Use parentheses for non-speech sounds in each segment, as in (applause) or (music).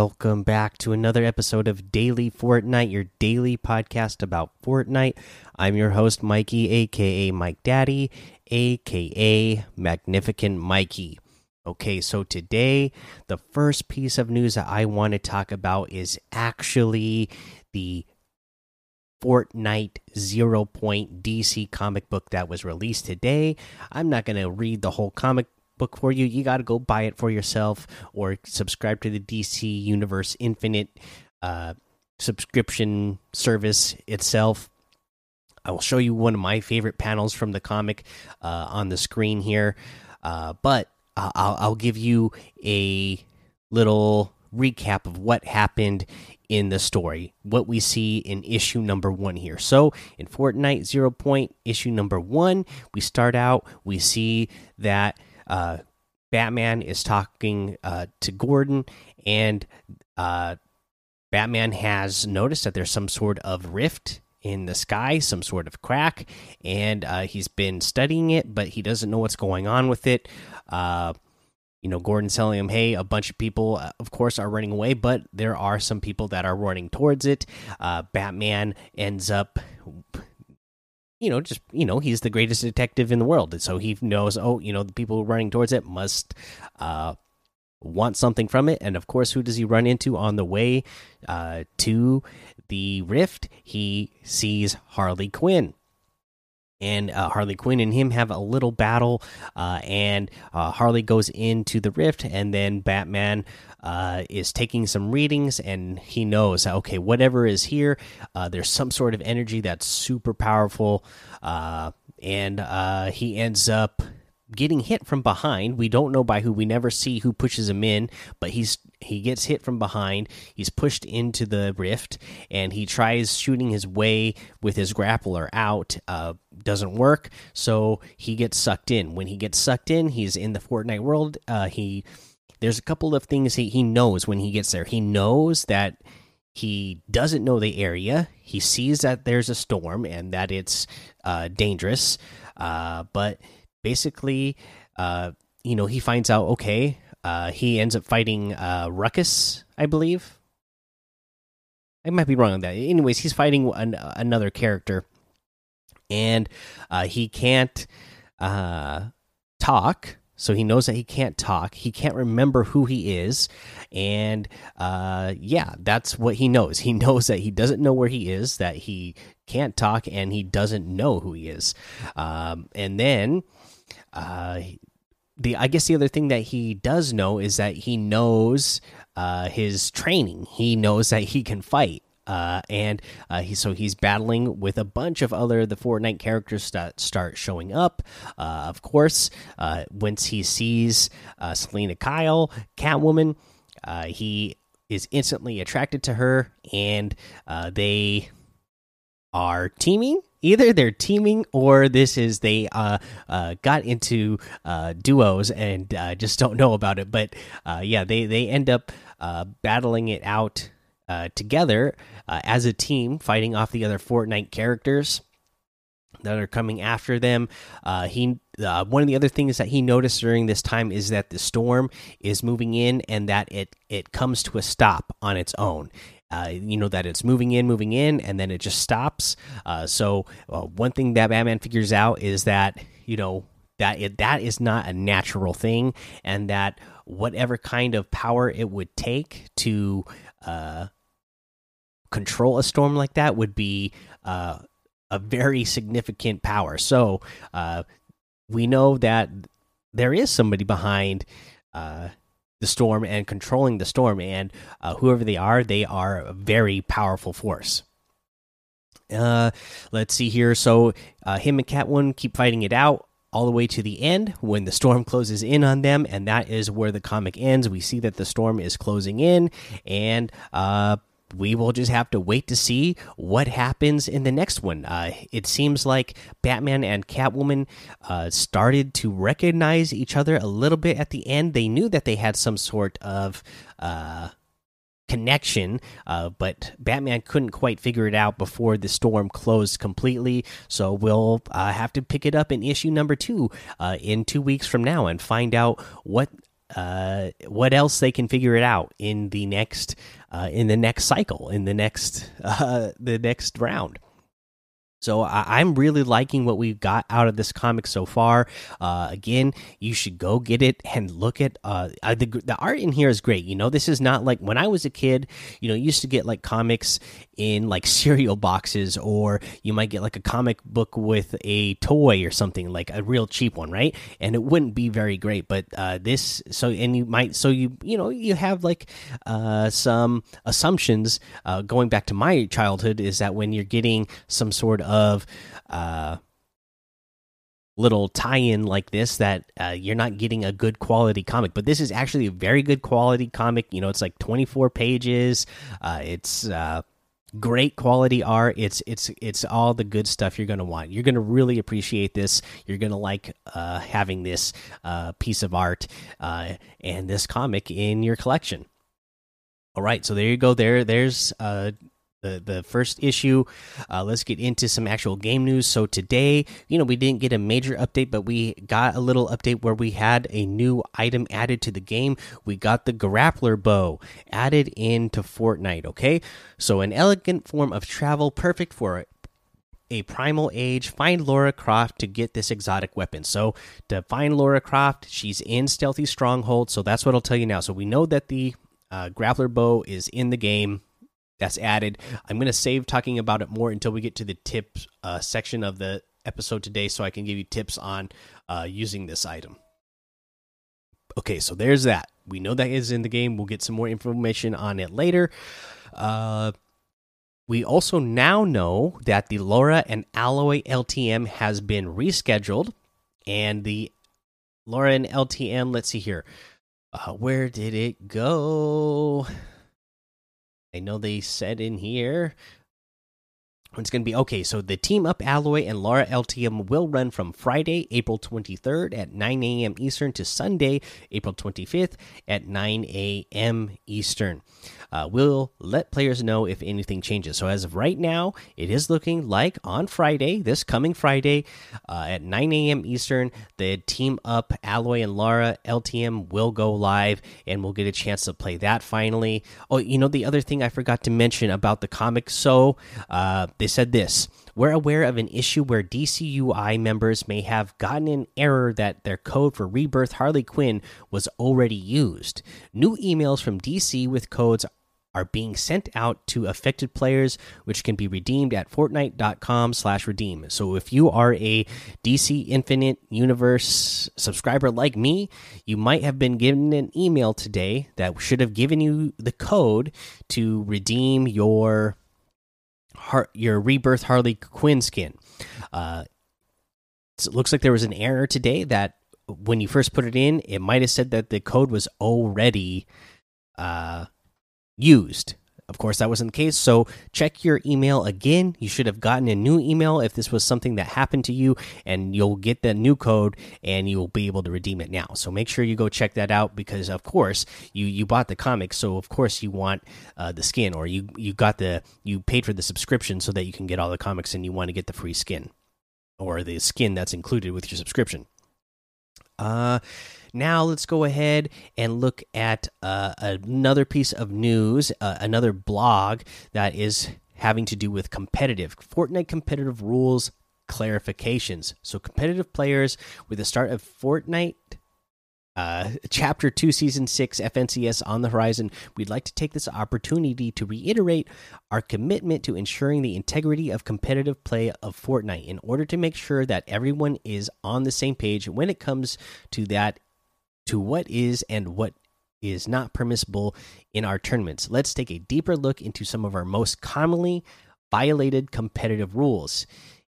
Welcome back to another episode of Daily Fortnite, your daily podcast about Fortnite. I'm your host, Mikey, aka Mike Daddy, aka Magnificent Mikey. Okay, so today, the first piece of news that I want to talk about is actually the Fortnite Zero Point DC comic book that was released today. I'm not going to read the whole comic book for you. You got to go buy it for yourself or subscribe to the DC Universe Infinite uh, subscription service itself. I will show you one of my favorite panels from the comic uh, on the screen here, uh, but I'll, I'll give you a little recap of what happened in the story, what we see in issue number one here. So, in Fortnite Zero Point, issue number one, we start out, we see that uh, Batman is talking uh, to Gordon, and uh, Batman has noticed that there's some sort of rift in the sky, some sort of crack, and uh, he's been studying it, but he doesn't know what's going on with it. Uh, you know, Gordon's telling him, "Hey, a bunch of people, uh, of course, are running away, but there are some people that are running towards it." Uh, Batman ends up you know, just you know, he's the greatest detective in the world, and so he knows. Oh, you know, the people running towards it must uh, want something from it, and of course, who does he run into on the way uh, to the rift? He sees Harley Quinn. And uh, Harley Quinn and him have a little battle, uh, and uh, Harley goes into the rift, and then Batman uh, is taking some readings and he knows okay whatever is here uh, there's some sort of energy that's super powerful uh, and he ends up getting hit from behind we don't know by who we never see who pushes him in but he's he gets hit from behind he's pushed into the rift and he tries shooting his way with his grappler out uh, doesn't work so he gets sucked in when he gets sucked in he's in the fortnite world uh, he there's a couple of things he, he knows when he gets there. He knows that he doesn't know the area. He sees that there's a storm and that it's uh, dangerous. Uh, but basically, uh, you know, he finds out, okay, uh, he ends up fighting uh, Ruckus, I believe. I might be wrong on that. Anyways, he's fighting an, another character, and uh, he can't uh, talk. So he knows that he can't talk. He can't remember who he is. And uh, yeah that's what he knows. He (laughs) knows that he doesn't know where he is that he can't talk and he doesn't know who he is. Um, and then uh, the i guess the other thing that he does know is that he knows uh, his training. He knows that he can fight. Uh, and uh, he, so he's battling with a bunch of other the Fortnite characters that start showing up. Uh, of course, uh, once he sees uh, Selina Kyle, Catwoman, uh, he is instantly attracted to her, and they are teaming. Either they're teaming, or this is they uh, uh, got into uh, duos and just don't know about it. But uh, yeah, they they end up uh, battling it out uh, together uh, as a team, fighting off the other Fortnite characters that are coming after them. Uh, he uh, one of the other things that he noticed during this time is that the storm is moving in and that it it comes to a stop on its own. Uh, you know that it's moving in, moving in, and then it just stops. Uh, so uh, one thing that Batman figures out is that you know that it, that is not a natural thing, and that whatever kind of power it would take to uh, control a storm like that would be uh, a very significant power. So uh, we know that there is somebody behind uh, the storm and controlling the storm, and uh, whoever they are, they are a very powerful force. Uh, let's see here. So uh, him and Catwoman keep fighting it out all the way to the end when the storm (laughs) closes in on them and that is where the comic ends we see that the storm is closing in and uh we will just have to wait to see what happens in the next one. Uh, it seems like Batman and Catwoman uh, started to recognize each other a little bit at the end. They knew that they had some sort of uh, connection, uh, but Batman couldn't quite figure it out before the storm closed completely. So we'll uh, have to pick it up in issue number two uh, in two weeks from now and find out what uh, what else they can figure it out in the next uh, in the next cycle in the next (laughs) uh, the next round. So I am really liking what we've got out of this comic so far. Uh, again, you should go get it and look at uh, the the art in here is great. You know, this is not like when I was a kid. You know, you used to get like comics in like (laughs) cereal boxes, or you might get like a comic book with a toy or something like a real cheap one, right? And it wouldn't be very great. But uh, this, so and you might, so you you know, you have like uh, some assumptions uh, going back to my childhood is that when you're getting some sort of uh, little tie-in like this that uh, you're not getting a good quality comic but this is actually a very good quality comic. You know it's like 24 pages. Uh, it's uh, great quality art. It's it's it's all the good stuff you're going to want. You're going to really appreciate this. You're going to like uh, having this uh, piece of art uh, and this comic in your collection. All right so there you go. There there's the the first issue. Uh, let's get into some actual game news. So today, you know, we didn't get a major update, but we got a little update where we had a new item added to the game. We got the grappler bow added into Fortnite. Okay, so an elegant form of travel, perfect for a primal age. Find Lara Croft to get this exotic weapon. So to find Lara Croft, she's in Stealthy Stronghold. So that's what I'll tell you now. So we know that the uh, grappler bow is in the game that's added. I'm going to save talking about it more until we get to the tips uh, section of the episode today so I can give you tips on uh, using this item. Okay, so there's that. We know that is in the game. We'll get some more information on it later. Uh, we also now know that the Lara and Aloy LTM has been rescheduled, and the Lara and LTM. Let's see here. Uh, where did it go? I know they said in here it's going to be okay. So the team up Aloy and Lara LTM will run from Friday, April 23rd at 9 a.m. Eastern to Sunday, April 25th at 9 a.m. Eastern. Uh, we'll let players know if anything changes. So as of right now, it is looking like on Friday, this coming Friday uh, at 9 a.m. Eastern, the team up Aloy and Lara LTM will go live, and we'll get a chance to play that finally. Oh, you know the other thing I forgot to mention about the comic. So uh, they said this. We're aware of an issue where DCUI members may have gotten an error that their code for Rebirth Harley Quinn was already used. New emails from DC with codes are being sent out to affected players, which can be redeemed at Fortnite.com/redeem. So if you are a DC Infinite Universe subscriber like me, you might have been given an email today that should have given you the code to redeem your your Rebirth Harley Quinn skin. Uh, it looks like there was an error today that when you first put it in, it might have said that the code was already uh, used. Of course, that wasn't the case. So check your email again. You should have gotten a new email if this was something that happened to you, and you'll get the new code and you'll be able to redeem it now. So make sure you go check that out because, of course, you you bought the comic, so of course you want uh, the skin, or you you got the you paid for the subscription so that you can get all the comics, and you want to get the free skin or the skin that's included with your subscription. Uh now let's go ahead and look at uh, another piece of news, uh, another blog that is having to do with competitive Fortnite competitive rules clarifications. So competitive players with the start of Fortnite uh, Chapter 2, Season 6, FNCS on the horizon, we'd like to take this opportunity to reiterate our commitment to ensuring the integrity of competitive play of Fortnite in order to make sure that everyone is on the same page when it comes to that to what is and what is not permissible in our tournaments. Let's take a deeper look into some of our most commonly violated competitive rules.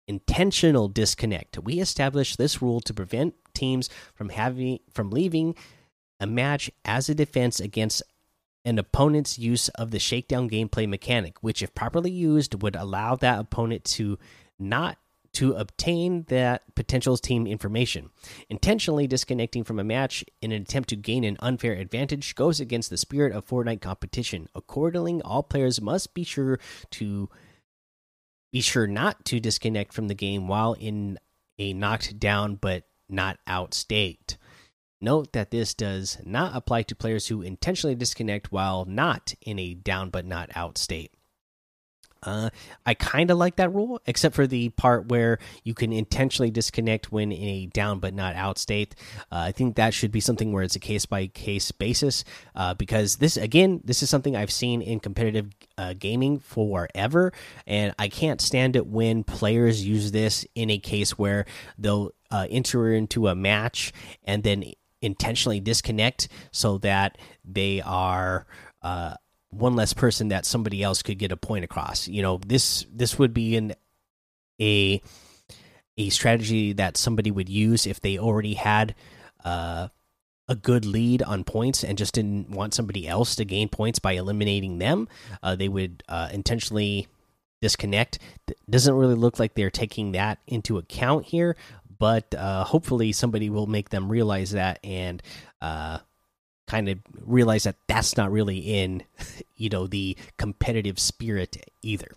Intentional disconnect. We established this rule to prevent teams from having from leaving a match as a defense against an opponent's use of the shakedown gameplay mechanic, which, if properly used, would allow that opponent to not to obtain that potential team information. Intentionally disconnecting from a match in an attempt to gain an unfair advantage goes against the spirit of Fortnite competition. Accordingly, all players must be sure to be sure not to disconnect from the game while in a knocked down but not out state. Note that this does not apply to players who intentionally disconnect while not in a down but not out state. Uh, I kind of like that rule, except for the part where you can intentionally disconnect when in a down but not out state. Uh, I think that should be something where it's a case by case basis, uh, because this again, this is something I've seen in competitive uh, gaming forever, and I can't stand it when players use this in a case where they'll uh, enter into a match and then intentionally disconnect so that they are uh, one less person that somebody else could get a point across. You know, this this would be an a a strategy that somebody would use if they already had uh, a good lead on points and just didn't want somebody else to gain points by eliminating them. Uh, they would uh, intentionally disconnect. Doesn't really look like they're taking that into account here, but uh, hopefully somebody will make them realize that and uh, kind of realize that that's not really in (laughs) you know the competitive spirit either.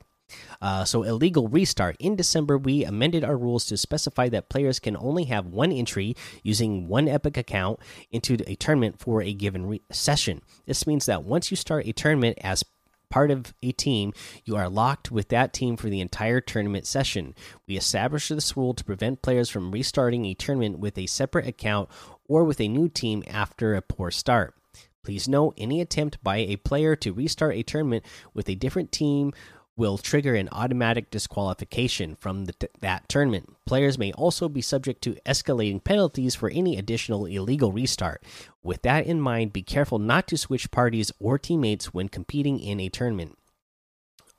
Uh, so illegal restart in December, we amended our rules to specify that players can only have one entry using one Epic account into a tournament for a given session. This means that once you start a tournament as part of a team, you are locked with that team for the entire tournament session. We established this rule to prevent players from restarting a tournament with a separate account or with a new team after a poor start. Please note any attempt by a player to restart a tournament with a different team will trigger an automatic disqualification from the, that tournament. Players may also be subject to escalating penalties for any additional illegal restart. With that in mind, be careful not to switch parties or teammates when competing in a tournament.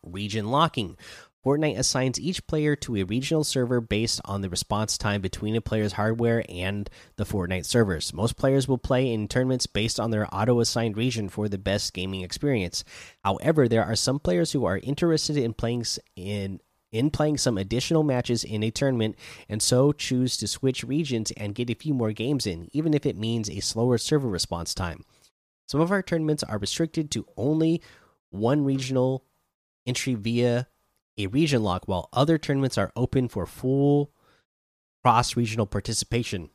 Region locking. Fortnite assigns each player to a regional server based on the response time between a player's hardware and the Fortnite servers. Most players will play in tournaments based on their auto assigned region for the best gaming experience. However, there are some players who are interested in playing in in playing some additional matches in a tournament and so choose to switch regions and get a few more games in, even if it means a slower server response time. Some of our tournaments are restricted to only one regional entry via a region lock, while other tournaments are open for full cross regional participation.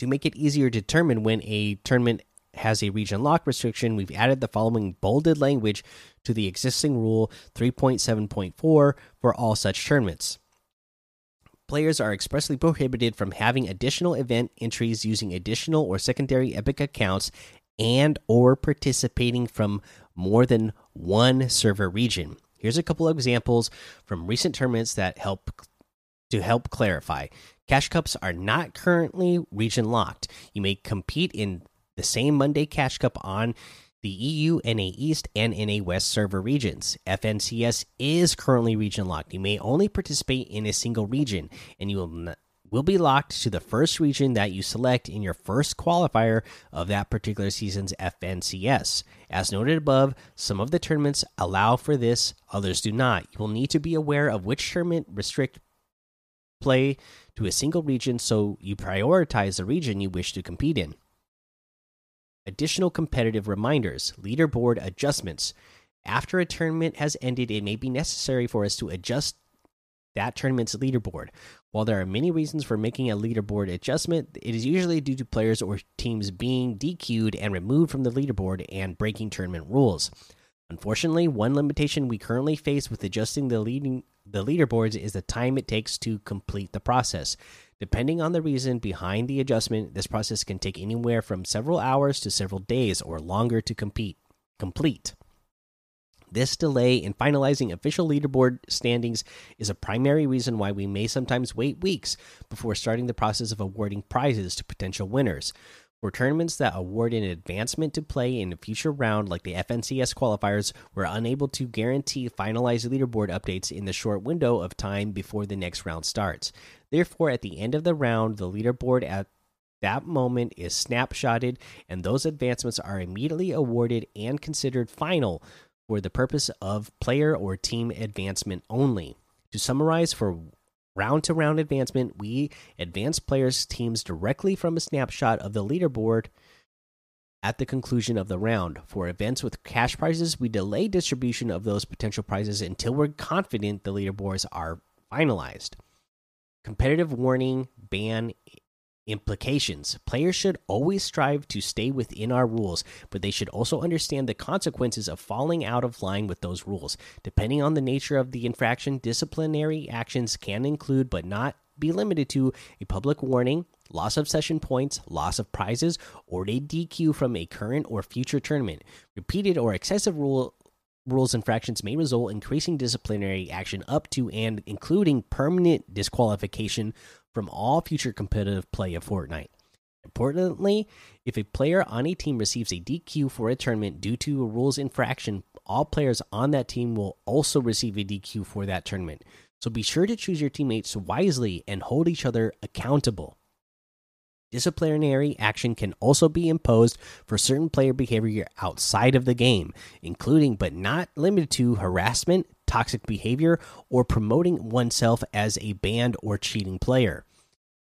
To make it easier to determine when a tournament has a region lock restriction, we've added the following bolded language to the existing rule 3.7.4 for all such tournaments. Players are expressly prohibited from having additional event entries using additional or secondary epic accounts and or participating from more than one server region. Here's a couple of examples from recent tournaments that help to help clarify. Cash cups are not currently region locked. You may compete in the same Monday Cash Cup on the EU, NA East, and NA West server regions. FNCS is currently region locked. You may only participate in a single region, and you will will be locked to the first region that you select in your first qualifier of that particular season's FNCS. As noted above, some of the tournaments allow for this, others do not. You will need to be aware of which tournament restrict play to a single region so you prioritize the region you wish to compete in. Additional competitive reminders, leaderboard adjustments. After a tournament has ended, it may be necessary for us to adjust that tournament's leaderboard. While there are many reasons for making a leaderboard adjustment, it is usually due to players or teams being DQ'd and removed from the leaderboard and breaking tournament rules. Unfortunately, one limitation we currently face with adjusting the leading the leaderboards is the time it takes to complete the process. Depending on the reason behind the adjustment, this process can take anywhere from several hours to several days or longer to compete complete. This delay in finalizing official leaderboard standings is a primary reason why we may sometimes wait weeks before starting the process of awarding prizes to potential winners. For tournaments that award an advancement to play in a future round, like the FNCS qualifiers, we're unable to guarantee finalized leaderboard updates in the short window of time before the next round starts. Therefore, at the end of the round, the leaderboard at that moment is snapshotted, and those advancements are immediately awarded and considered final for the purpose of player or team advancement only. To summarize, for round to round advancement, we advance players' teams directly from a snapshot of the leaderboard at the conclusion of the round. For events with cash prizes, we delay distribution of those potential prizes until we're confident the leaderboards are finalized. Competitive warning ban Implications Players should always strive to stay within our rules, but they should also understand the consequences of falling out of line with those rules. Depending on the nature of the infraction, disciplinary actions can include, but not be limited to, a public warning, loss of session points, loss of prizes, or a DQ from a current or future tournament. Repeated or excessive rule rules infractions may result in increasing disciplinary action up to and including permanent disqualification from all future competitive play of Fortnite. Importantly, if a player on a team receives a DQ for a tournament due to a rules infraction, all players on that team will also receive a DQ for that tournament. So be sure to choose your teammates wisely and hold each other accountable. Disciplinary action can also be imposed for certain player behavior outside of the game, including but not limited to harassment, toxic behavior, or promoting oneself as a banned or cheating player.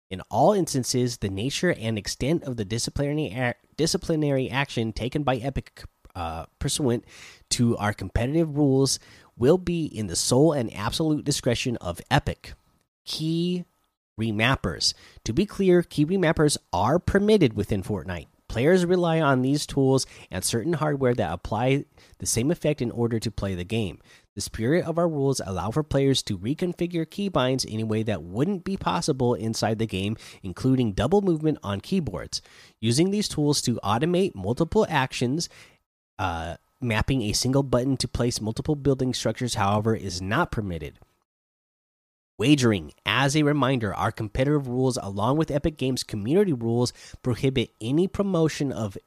In all instances, the nature and extent of the disciplinary disciplinary action taken by Epic uh, pursuant to our competitive rules will be in the sole and absolute discretion of Epic. Key remappers. To be clear, key remappers are permitted within Fortnite. Players rely on these tools and certain hardware that apply the same effect in order to play the game. The spirit of our rules allow for players to reconfigure keybinds in a way that wouldn't be possible inside the game, including double movement on keyboards. Using these tools to automate multiple actions, uh, mapping a single button to place multiple building structures, however, is not permitted. Wagering. As a reminder, our competitive rules, along with Epic Games' community rules, prohibit any promotion of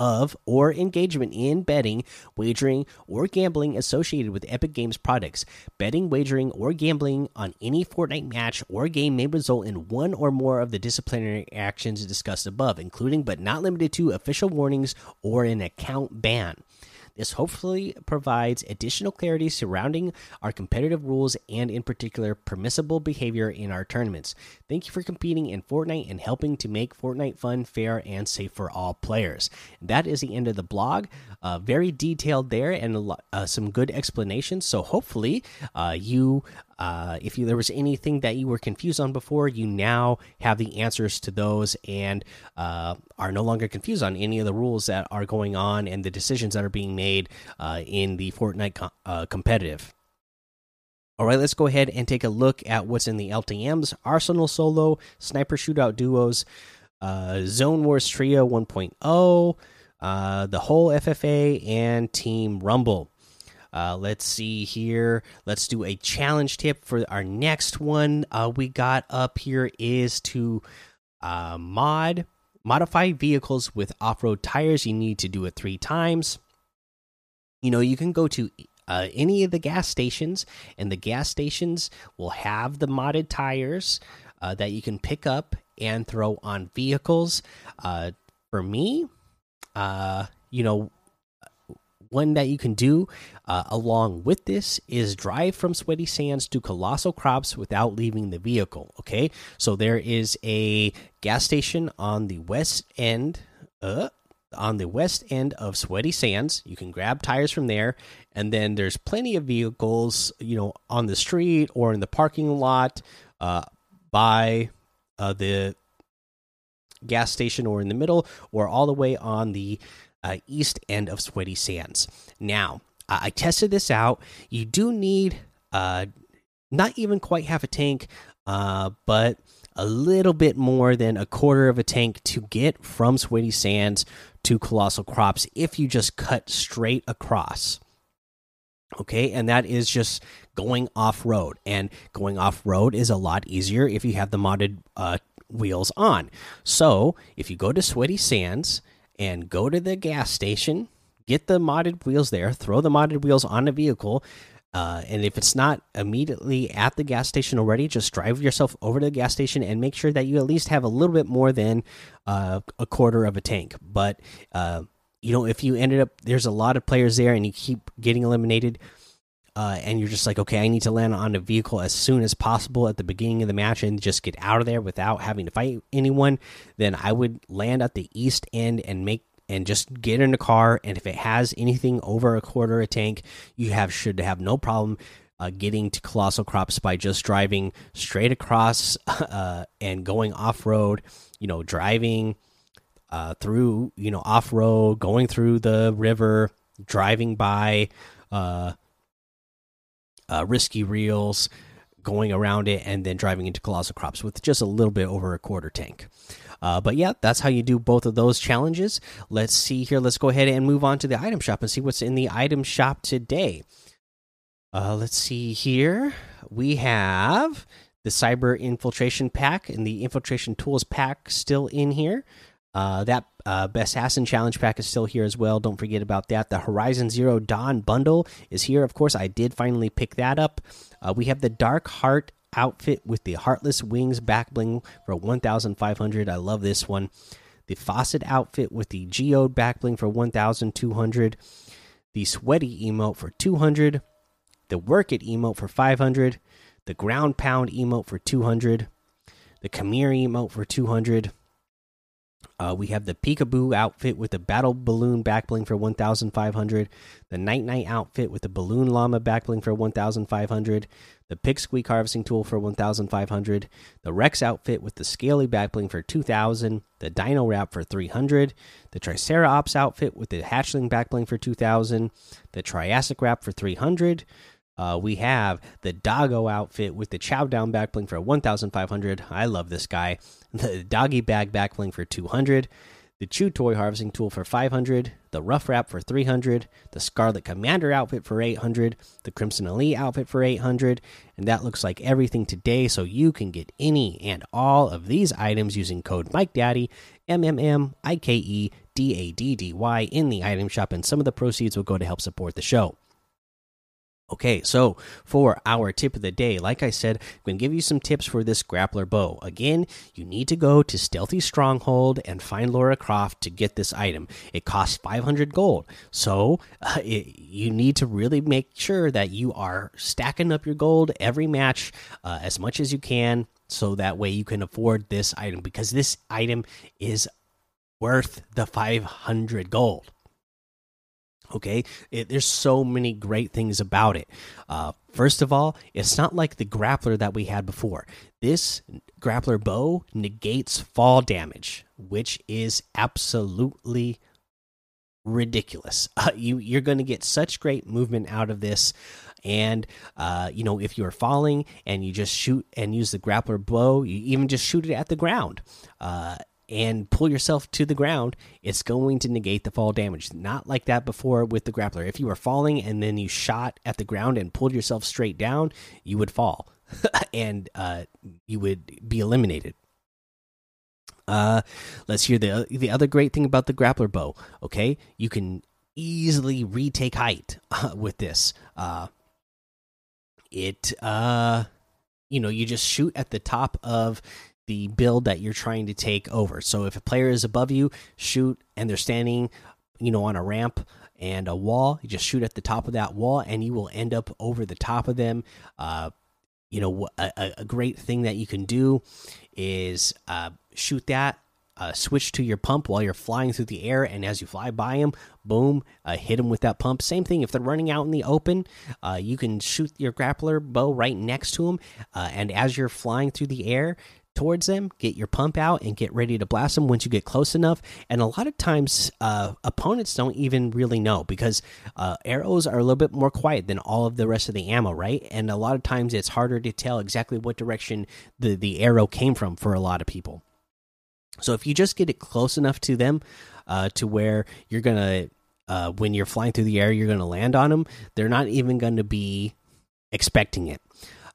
of or engagement in betting, wagering, or gambling associated with Epic Games products. Betting, wagering, or gambling on any Fortnite match or game may result in one or more of the disciplinary actions discussed above, including but not limited to official warnings or an account ban. This hopefully provides additional clarity surrounding our competitive rules and, in particular, permissible behavior in our tournaments. Thank you for competing in Fortnite and helping to make Fortnite fun, fair, and safe for all players. That is the end of the blog. Uh, very detailed there and uh, some good explanations. So, hopefully, uh, you uh, if you, there was anything that you were confused on before, you now have the answers to those and uh, are no longer confused on any of the rules that are going on and the decisions that are being made uh, in the Fortnite uh, competitive. All right, let's go ahead and take a look at what's in the LTMs Arsenal Solo, Sniper Shootout Duos, uh, Zone Wars Trio 1.0, uh, the whole FFA, and Team Rumble. Uh, let's see here. Let's do a challenge tip for our next one. Uh, we got up here is to uh, mod modify vehicles with off-road tires. You need to do it three times. You know, you can go to uh, any of the gas stations, and the gas stations will have the modded tires uh, that you can pick up and throw on vehicles. Uh, for me, uh, you know, one that you can do uh, along with this is drive from sweaty sands to colossal crops without leaving the vehicle okay? So there is a gas station on the west end uh, on the west end of sweaty sands. You can grab tires from there and then there's plenty of vehicles you know on the street or in the parking lot uh, by uh, the gas station or in the middle or all the way on the uh, east end of Sweaty Sands. Now, I tested this out. You do need uh, not even quite half a tank, uh, but a little bit more than a quarter of a tank to get from Sweaty Sands to Colossal Crops if you just cut straight across. Okay, and that is just going off road. And going off road is a lot easier if you have the modded uh, wheels on. So if you go to Sweaty Sands and go to the gas station, get the modded wheels there, throw the modded wheels on the vehicle. Uh, and if it's not immediately at the gas station already, just drive yourself over to the gas station and make sure that you at least have a little bit more than uh, a quarter of a tank. But uh, you know, if you ended up there's a lot of players there and you keep getting eliminated, uh, and you're just like, okay, I need to land on a vehicle as soon as possible at the beginning of the match and just get out of there without having to fight anyone, then I would land at the east end and make and just get in a car. And if it has anything over a quarter a tank, you have should have no problem uh, getting to colossal crops by just driving straight across (laughs) uh, and going off road. You know, driving uh, through you know off road, going through the river, driving by uh, uh, risky reels, going around it, and then driving into colossal crops with just a little bit over a quarter tank. Uh, but yeah, that's how you do both of those challenges. Let's see here. Let's go ahead and move on to the item shop and see what's in the item shop today. Uh, let's see here. We have the cyber infiltration pack and the infiltration tools pack still in here. Uh, that uh, assassin challenge pack is still here as well. Don't forget about that. The Horizon Zero Dawn bundle is here. Of course, I did finally pick that up. Uh, we have the Dark Heart outfit with the Heartless Wings back bling for 1,500. I love this one. The Facet outfit with the Geode back bling for 1,200. The Sweaty emote for 200 the Work It emote for 500, the Ground Pound emote for 200, the Khmer emote for 200. Uh, we have the Peekaboo outfit with the Battle Balloon backbling for 1,500, the Night Night outfit with the Balloon Llama backbling for 1,500, the Pick harvesting tool for 1,500, the Rex outfit with the Scaly backbling for 2,000, the Dino Wrap for 300, the Triceratops outfit with the Hatchling backbling for 2,000, the Triassic Wrap for 300, uh, we have the Doggo outfit with the Chow Down backbling for 1,500. I love this guy. (laughs) The Doggy Bag backbling for 200. The Chew Toy Harvesting Tool for 500. The Rough Wrap for 300. The Scarlet Commander outfit for 800. The Crimson Elite outfit for 800. And that looks like everything today. So you can get any and all of these items using code Mike Daddy M M M I K E D A D D Y in the item shop. And some of the proceeds will go to help support the show. Okay, so for our tip of the day, like I said, I'm going to give you some tips for this grappler bow. Again, you need to go to Stealthy Stronghold and find Lara Croft to get this item. It costs 500 gold, so (laughs) uh, it, you need to really make sure that you are stacking up your gold every match uh, as much as you can, so that way you can afford this item because this item is worth the 500 gold okay? It, there's so many great things about it. Uh, first of all it's not like the grappler that we had before. This grappler bow negates fall damage which is absolutely ridiculous. (laughs) Uh, you you're going to get such great movement out of this. And uh, you know if you're falling and you just shoot and use the grappler bow you even just shoot it at the ground. Uh, and pull yourself to the ground, it's going to negate the fall damage. Not like that before with the grappler. If you were falling and then you shot at the ground and pulled yourself straight down, you would fall (laughs) and uh, you would be eliminated. Uh, let's hear the the other great thing about the grappler bow. Okay, you can easily retake height uh, (laughs) with this. Uh, it uh, you know, you just shoot at the top of the build that you're trying to take over. So if a player is above you, shoot and they're standing, you know, on a ramp and a wall, you just shoot at the top of that wall and you will end up over the top of them. Uh, you know, a, a great thing that you can do is uh, shoot that uh, switch to your pump while you're flying through the air, and as you fly by them, boom, uh, hit them with that pump. Same thing if they're running out in the open, uh, you can shoot your grappler bow right next to them, uh, and as you're flying through the air, towards them, get your pump out, and get ready to blast them once you get close enough. And a lot of times, uh, opponents don't even really know because uh, arrows are a little bit more quiet than all of the rest of the ammo, right? And a lot of times, it's harder to tell exactly what direction the the arrow came from for a lot of people. So if you just get it close enough to them, uh, to where you're gonna, uh, when you're flying through the air, you're gonna land on them. They're not even going to be expecting it.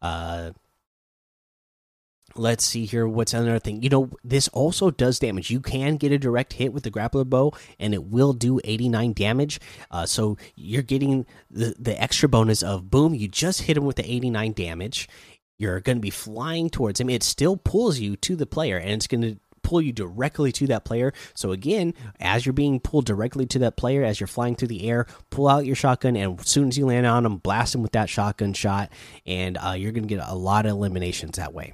Uh, let's see here what's another thing. You know this also does damage. You can get a direct hit with the grappler bow and it will do 89 damage. Uh, so you're getting the, the extra bonus of boom you just hit him with the 89 damage. You're going to be flying towards him. It still pulls you to the player and it's going to pull you directly to that player. So again as you're being pulled directly to that player as you're flying through the air pull out your shotgun and as soon as you land on him blast him with that shotgun shot and uh, you're going to get a lot of eliminations that way